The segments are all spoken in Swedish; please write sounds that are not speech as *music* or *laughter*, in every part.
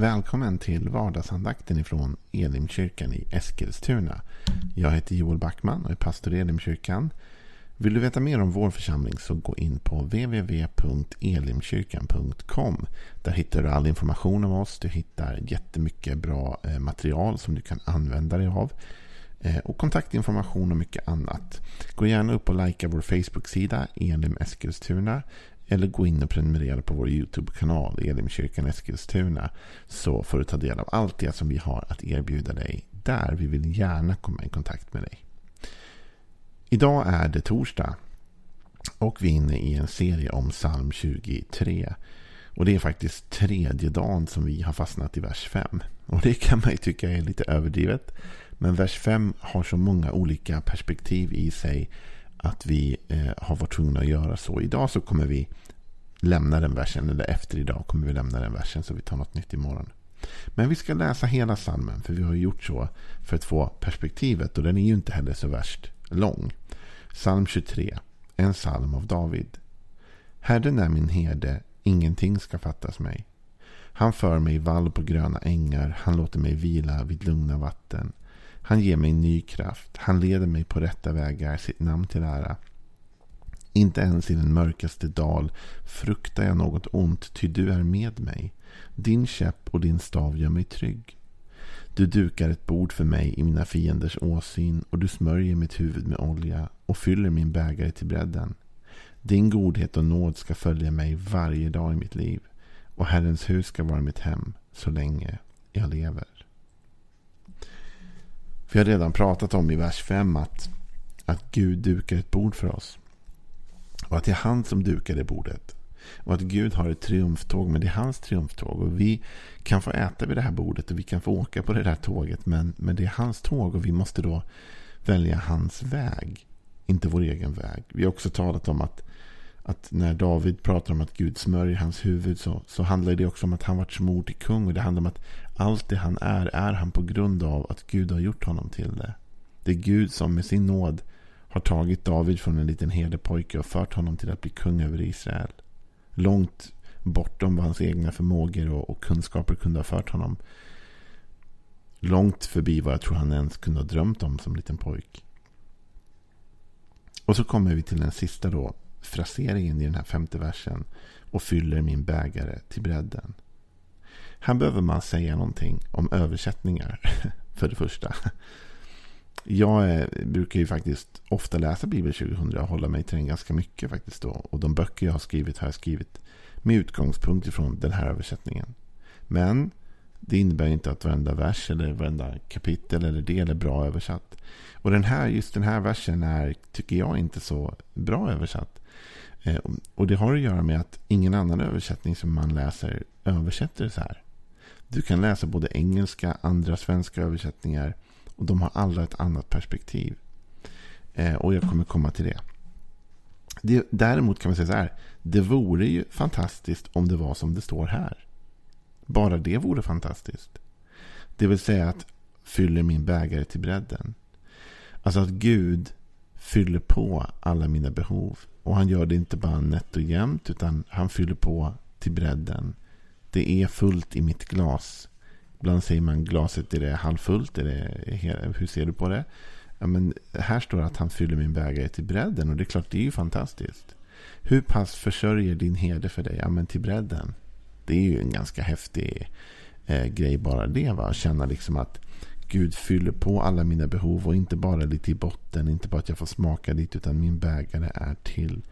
Välkommen till vardagsandakten ifrån Elimkyrkan i Eskilstuna. Jag heter Joel Backman och är pastor i Elimkyrkan. Vill du veta mer om vår församling så gå in på www.elimkyrkan.com. Där hittar du all information om oss. Du hittar jättemycket bra eh, material som du kan använda dig av. Eh, och kontaktinformation och mycket annat. Gå gärna upp och likea vår Facebook-sida Elim Eskilstuna. Eller gå in och prenumerera på vår YouTube-kanal Elimkyrkan Eskilstuna. Så får du ta del av allt det som vi har att erbjuda dig där. Vi vill gärna komma i kontakt med dig. Idag är det torsdag. Och vi är inne i en serie om psalm 23. Och det är faktiskt tredje dagen som vi har fastnat i vers 5. Och det kan man ju tycka är lite överdrivet. Men vers 5 har så många olika perspektiv i sig att vi eh, har varit tvungna att göra så. Idag så kommer vi lämna den versen, eller efter idag kommer vi lämna den versen så vi tar något nytt imorgon. Men vi ska läsa hela salmen för vi har gjort så för att få perspektivet och den är ju inte heller så värst lång. Psalm 23, en psalm av David. Herren är min herde, ingenting ska fattas mig. Han för mig i vall på gröna ängar, han låter mig vila vid lugna vatten. Han ger mig ny kraft. Han leder mig på rätta vägar, sitt namn till ära. Inte ens i den mörkaste dal fruktar jag något ont, ty du är med mig. Din käpp och din stav gör mig trygg. Du dukar ett bord för mig i mina fienders åsyn och du smörjer mitt huvud med olja och fyller min bägare till bredden. Din godhet och nåd ska följa mig varje dag i mitt liv och Herrens hus ska vara mitt hem så länge jag lever. Vi har redan pratat om i vers 5 att, att Gud dukar ett bord för oss. Och att det är han som dukar det bordet. Och att Gud har ett triumftåg, men det är hans triumftåg. Och vi kan få äta vid det här bordet och vi kan få åka på det där tåget. Men, men det är hans tåg och vi måste då välja hans väg. Inte vår egen väg. Vi har också talat om att, att när David pratar om att Gud smörjer hans huvud så, så handlar det också om att han varit smord till kung. Och det handlar om att allt det han är, är han på grund av att Gud har gjort honom till det. Det är Gud som med sin nåd har tagit David från en liten herdepojke och fört honom till att bli kung över Israel. Långt bortom vad hans egna förmågor och, och kunskaper kunde ha fört honom. Långt förbi vad jag tror han ens kunde ha drömt om som liten pojk. Och så kommer vi till den sista då, fraseringen i den här femte versen. Och fyller min bägare till bredden. Här behöver man säga någonting om översättningar. *laughs* För det första. Jag eh, brukar ju faktiskt ofta läsa Bibel 2000 och hålla mig till den ganska mycket faktiskt då. Och de böcker jag har skrivit har jag skrivit med utgångspunkt ifrån den här översättningen. Men det innebär inte att varenda vers eller varenda kapitel eller del är bra översatt. Och den här, just den här versen är, tycker jag, inte så bra översatt. Eh, och det har att göra med att ingen annan översättning som man läser översätter så här. Du kan läsa både engelska, andra svenska översättningar och de har alla ett annat perspektiv. Eh, och jag kommer komma till det. det. Däremot kan man säga så här. Det vore ju fantastiskt om det var som det står här. Bara det vore fantastiskt. Det vill säga att fyller min bägare till bredden. Alltså att Gud fyller på alla mina behov. Och han gör det inte bara nätt och jämnt utan han fyller på till bredden. Det är fullt i mitt glas. Ibland säger man glaset, är det halvfullt? Är det, hur ser du på det? Ja, men här står det att han fyller min bägare till bredden. Och det är klart, det är ju fantastiskt. Hur pass försörjer din herde för dig? Ja, men till bredden. Det är ju en ganska häftig eh, grej bara det. Va? Känna liksom att Gud fyller på alla mina behov. Och inte bara lite i botten. Inte bara att jag får smaka lite. Utan min bägare är till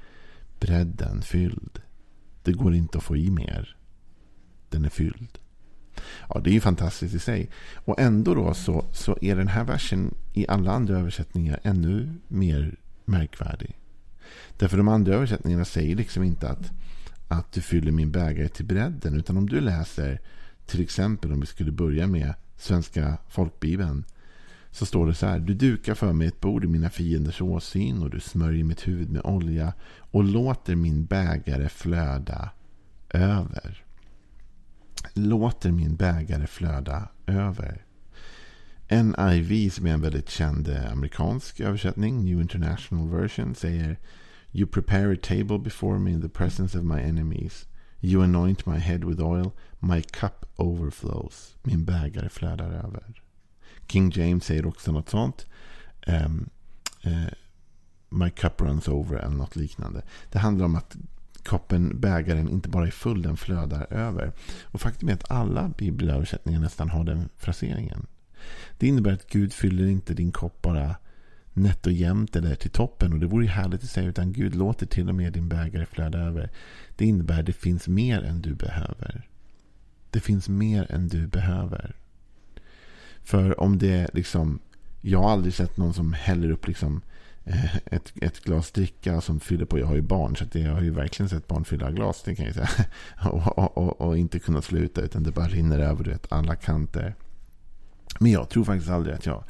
bredden fylld. Det går inte att få i mer den är fylld. Ja, det är ju fantastiskt i sig. Och ändå då så, så är den här versen i alla andra översättningar ännu mer märkvärdig. Därför de andra översättningarna säger liksom inte att, att du fyller min bägare till bredden. Utan om du läser till exempel om vi skulle börja med Svenska folkbibeln. Så står det så här. Du dukar för mig ett bord i mina fienders åsyn och du smörjer mitt huvud med olja och låter min bägare flöda över låter min bägare flöda över. NIV som är en väldigt känd eh, amerikansk översättning, New International Version, säger You prepare a table before me in the presence of my enemies. You anoint my head with oil, my cup overflows. Min bägare flödar över. King James säger också något sånt. Um, uh, my cup runs over eller något liknande. Det handlar om att koppen, bägaren, inte bara är full, den flödar över. Och faktum är att alla bibelöversättningar nästan har den fraseringen. Det innebär att Gud fyller inte din kopp bara nätt och jämnt eller till toppen. Och det vore ju härligt att säga. Utan Gud låter till och med din bägare flöda över. Det innebär att det finns mer än du behöver. Det finns mer än du behöver. För om det liksom... Jag har aldrig sett någon som häller upp liksom Eh, ett, ett glas dricka som fyller på. Jag har ju barn så det, jag har ju verkligen sett barn fylla glas. Det kan jag säga. *laughs* Och, och, och, och inte kunna sluta utan det bara rinner över du vet, alla kanter. Men jag tror faktiskt aldrig att jag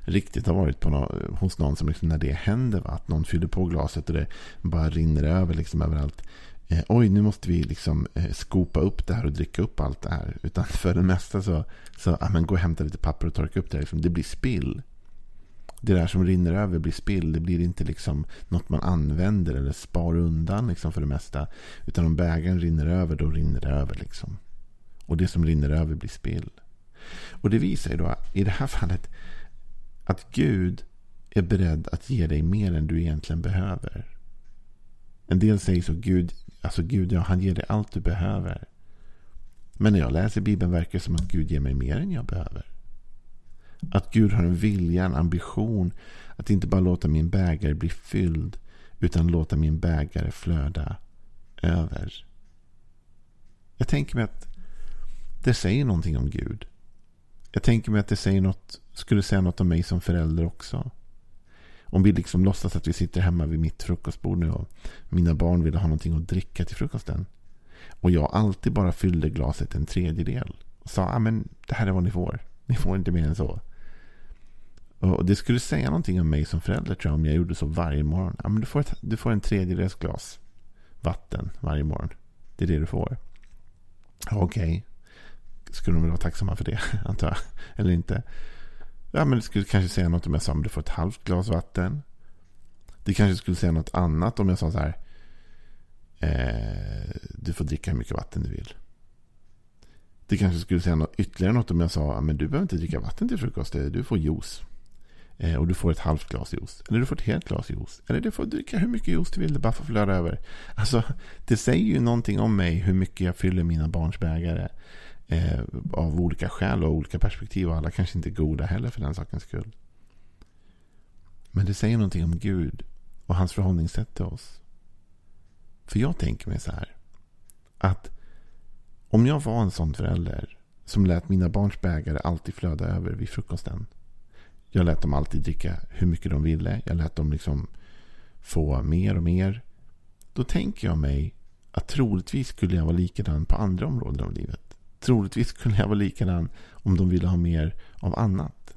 riktigt har varit på någon, hos någon som liksom när det händer. Va? Att någon fyller på glaset och det bara rinner över liksom överallt. Eh, oj, nu måste vi liksom eh, skopa upp det här och dricka upp allt det här. Utan *laughs* för det mesta så, så ah, men gå och hämta lite papper och torka upp det här. Liksom. Det blir spill. Det där som rinner över blir spill. Det blir inte liksom något man använder eller spar undan liksom för det mesta. Utan om bägaren rinner över, då rinner det över. Liksom. Och det som rinner över blir spill. Och det visar ju då i det här fallet att Gud är beredd att ge dig mer än du egentligen behöver. En del säger så, Gud, alltså Gud, ja, han ger dig allt du behöver. Men när jag läser Bibeln verkar det som att Gud ger mig mer än jag behöver. Att Gud har en vilja, en ambition att inte bara låta min bägare bli fylld utan låta min bägare flöda över. Jag tänker mig att det säger någonting om Gud. Jag tänker mig att det säger något, skulle säga något om mig som förälder också. Om vi liksom låtsas att vi sitter hemma vid mitt frukostbord nu och mina barn vill ha någonting att dricka till frukosten. Och jag alltid bara fyllde glaset en tredjedel. Och sa, ah, men det här är vad ni får. Ni får inte mer än så. Och det skulle säga någonting om mig som förälder tror jag om jag gjorde så varje morgon. Ja, men du, får ett, du får en tredjedels glas vatten varje morgon. Det är det du får. Okej, okay skulle de väl vara tacksamma för det, *laughs* antar jag. Eller inte. Ja, men det skulle kanske säga något om jag sa att du får ett halvt glas vatten. Det kanske skulle säga något annat om jag sa så här. Eh, du får dricka hur mycket vatten du vill. Det kanske skulle säga något, ytterligare något om jag sa men du behöver inte dricka vatten till frukost. Du får juice. Eh, och du får ett halvt glas juice. Eller du får ett helt glas juice. Eller du får dricka hur mycket juice du vill. Det bara får flöda över. Alltså, det säger ju någonting om mig hur mycket jag fyller mina barns bägare eh, av olika skäl och olika perspektiv. Och alla kanske inte är goda heller för den sakens skull. Men det säger någonting om Gud och hans förhållningssätt till oss. För jag tänker mig så här. Att om jag var en sån förälder som lät mina barns bägare alltid flöda över vid frukosten. Jag lät dem alltid dricka hur mycket de ville. Jag lät dem liksom få mer och mer. Då tänker jag mig att troligtvis skulle jag vara likadan på andra områden av livet. Troligtvis skulle jag vara likadan om de ville ha mer av annat.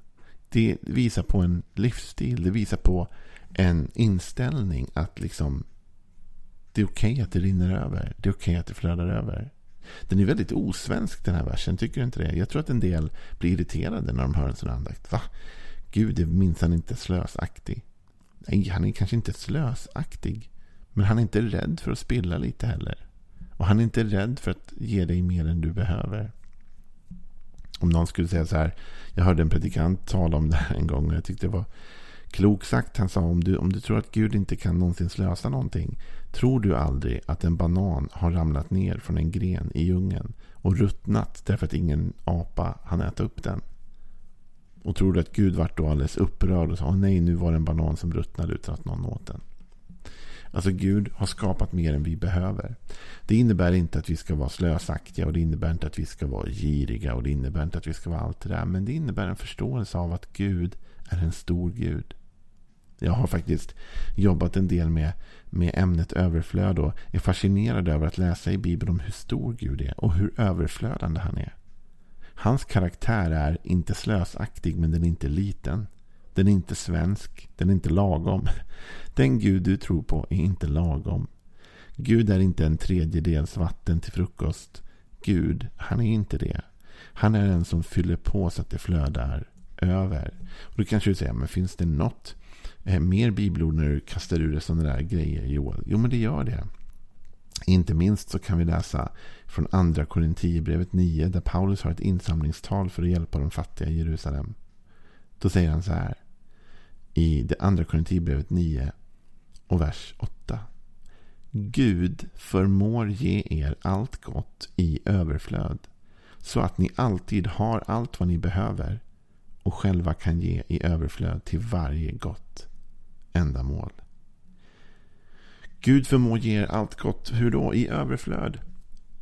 Det visar på en livsstil. Det visar på en inställning att liksom det är okej okay att det rinner över. Det är okej okay att det flödar över. Den är väldigt osvensk den här versen, tycker du inte det? Jag tror att en del blir irriterade när de hör en sån andakt. Va? Gud är minsann inte slösaktig. Nej, han är kanske inte slösaktig. Men han är inte rädd för att spilla lite heller. Och han är inte rädd för att ge dig mer än du behöver. Om någon skulle säga så här. Jag hörde en predikant tala om det här en gång. Och jag tyckte det var klokt sagt. Han sa om du, om du tror att Gud inte kan någonsin slösa någonting. Tror du aldrig att en banan har ramlat ner från en gren i djungeln. Och ruttnat därför att ingen apa hann äta upp den. Och tror du att Gud vart då alldeles upprörd och sa nej nu var det en banan som ruttnade utan att någon åt den. Alltså Gud har skapat mer än vi behöver. Det innebär inte att vi ska vara slösaktiga och det innebär inte att vi ska vara giriga och det innebär inte att vi ska vara allt det där. Men det innebär en förståelse av att Gud är en stor Gud. Jag har faktiskt jobbat en del med, med ämnet överflöd och är fascinerad över att läsa i Bibeln om hur stor Gud är och hur överflödande han är. Hans karaktär är inte slösaktig men den är inte liten. Den är inte svensk. Den är inte lagom. Den Gud du tror på är inte lagom. Gud är inte en tredjedels vatten till frukost. Gud, han är inte det. Han är den som fyller på så att det flödar över. Och då kanske du säger, men finns det något eh, mer bibelord när du kastar ur dig sådana där grejer Joel? Jo, men det gör det. Inte minst så kan vi läsa från andra Korinthierbrevet 9 där Paulus har ett insamlingstal för att hjälpa de fattiga i Jerusalem. Då säger han så här i det andra Korinthierbrevet 9 och vers 8. Gud förmår ge er allt gott i överflöd så att ni alltid har allt vad ni behöver och själva kan ge i överflöd till varje gott ändamål. Gud förmår ge er allt gott. Hur då? I överflöd.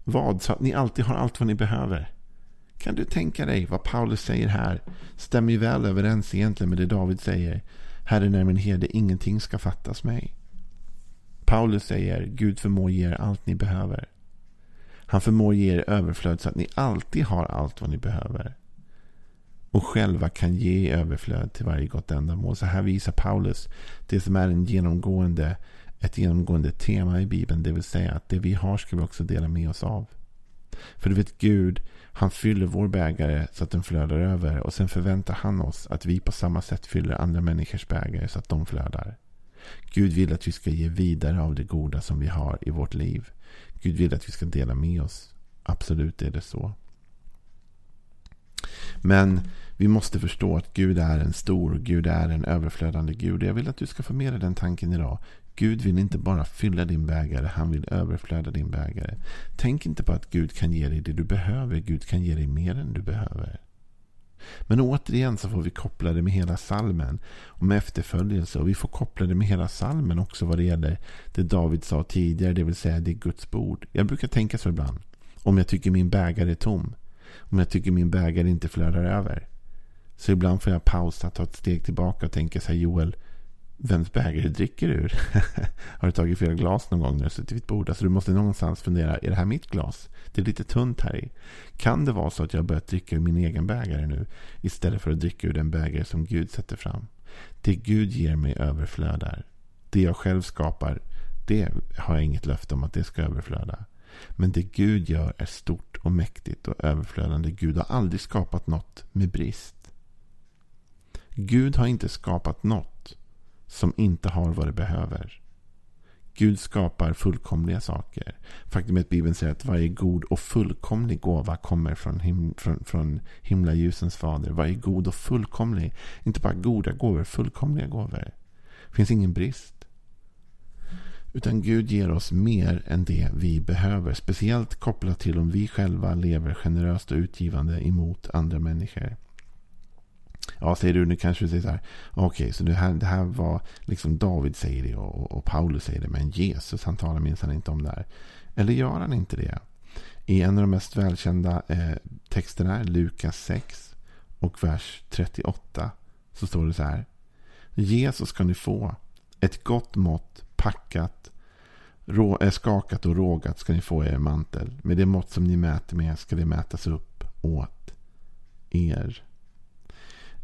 Vad? Så att ni alltid har allt vad ni behöver. Kan du tänka dig vad Paulus säger här? Stämmer ju väl överens egentligen med det David säger. Herren är min herde, ingenting ska fattas mig. Paulus säger Gud förmår ge er allt ni behöver. Han förmår ge er överflöd så att ni alltid har allt vad ni behöver. Och själva kan ge i överflöd till varje gott ändamål. Så här visar Paulus det som är en genomgående ett genomgående tema i Bibeln. Det vill säga att det vi har ska vi också dela med oss av. För du vet Gud, han fyller vår bägare så att den flödar över. Och sen förväntar han oss att vi på samma sätt fyller andra människors bägare så att de flödar. Gud vill att vi ska ge vidare av det goda som vi har i vårt liv. Gud vill att vi ska dela med oss. Absolut är det så. Men vi måste förstå att Gud är en stor, Gud är en överflödande Gud. Jag vill att du ska få med dig den tanken idag. Gud vill inte bara fylla din bägare, han vill överflöda din bägare. Tänk inte på att Gud kan ge dig det du behöver, Gud kan ge dig mer än du behöver. Men återigen så får vi koppla det med hela salmen med efterföljelse. Och vi får koppla det med hela salmen också vad det gäller det David sa tidigare, det vill säga det är Guds bord. Jag brukar tänka så ibland. Om jag tycker min bägare är tom. Om jag tycker min bägare inte flödar över. Så ibland får jag pausa, ta ett steg tillbaka och tänka så här Joel, vems bägare dricker du ur? *laughs* har du tagit fel glas någon gång när du suttit vid ett bord? Alltså du måste någonstans fundera, är det här mitt glas? Det är lite tunt här i. Kan det vara så att jag har börjat dricka ur min egen bägare nu? Istället för att dricka ur den bägare som Gud sätter fram. Det Gud ger mig överflödar. Det jag själv skapar, det har jag inget löfte om att det ska överflöda. Men det Gud gör är stort och mäktigt och överflödande. Gud har aldrig skapat något med brist. Gud har inte skapat något som inte har vad det behöver. Gud skapar fullkomliga saker. Faktum är att Bibeln säger att varje god och fullkomlig gåva kommer från, him från, från himlaljusens fader. Varje god och fullkomlig, inte bara goda gåvor, fullkomliga gåvor. Det finns ingen brist. Utan Gud ger oss mer än det vi behöver. Speciellt kopplat till om vi själva lever generöst och utgivande emot andra människor. Ja, säger du, nu kanske du säger så här. Okej, okay, så det här, det här var liksom David säger det och, och Paulus säger det. Men Jesus, han talar minsann inte om det här. Eller gör han inte det? I en av de mest välkända eh, texterna, Lukas 6 och vers 38, så står det så här. Jesus ska ni få. Ett gott mått, packat, rå, äh, skakat och rågat ska ni få i er mantel. Med det mått som ni mäter med ska det mätas upp åt er.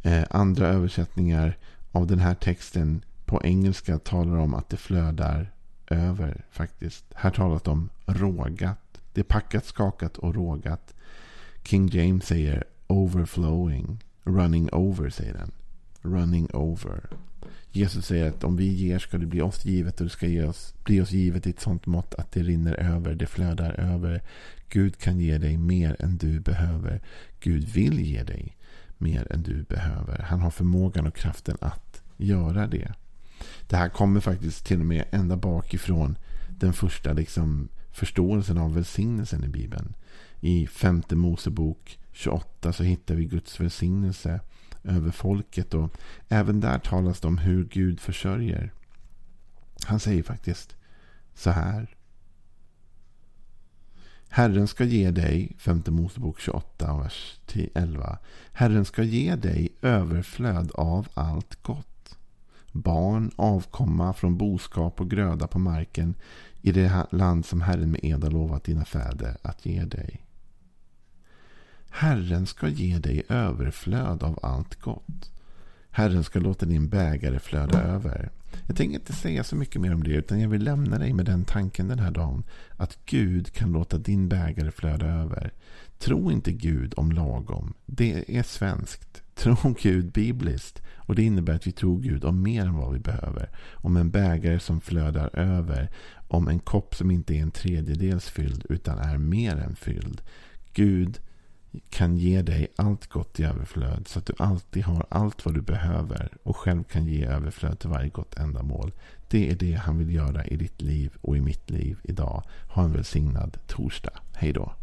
Eh, andra översättningar av den här texten på engelska talar om att det flödar över faktiskt. Här talas det om rågat. Det är packat, skakat och rågat. King James säger overflowing. Running over säger den. Running over. Jesus säger att om vi ger ska det bli oss givet och det ska ge oss, bli oss givet i ett sånt mått att det rinner över, det flödar över. Gud kan ge dig mer än du behöver. Gud vill ge dig mer än du behöver. Han har förmågan och kraften att göra det. Det här kommer faktiskt till och med ända bakifrån den första liksom, förståelsen av välsignelsen i Bibeln. I femte Mosebok 28 så hittar vi Guds välsignelse över folket. Och även där talas det om hur Gud försörjer. Han säger faktiskt så här. Herren ska ge dig, 5 Mosebok 28, vers 11. Herren ska ge dig överflöd av allt gott. Barn, avkomma från boskap och gröda på marken i det land som Herren med ed har lovat dina fäder att ge dig. Herren ska ge dig överflöd av allt gott. Herren ska låta din bägare flöda över. Jag tänker inte säga så mycket mer om det, utan jag vill lämna dig med den tanken den här dagen. Att Gud kan låta din bägare flöda över. Tro inte Gud om lagom. Det är svenskt. Tro Gud bibliskt. Och det innebär att vi tror Gud om mer än vad vi behöver. Om en bägare som flödar över. Om en kopp som inte är en tredjedels fylld utan är mer än fylld. Gud kan ge dig allt gott i överflöd så att du alltid har allt vad du behöver och själv kan ge överflöd till varje gott ändamål. Det är det han vill göra i ditt liv och i mitt liv idag. Ha en välsignad torsdag. Hej då.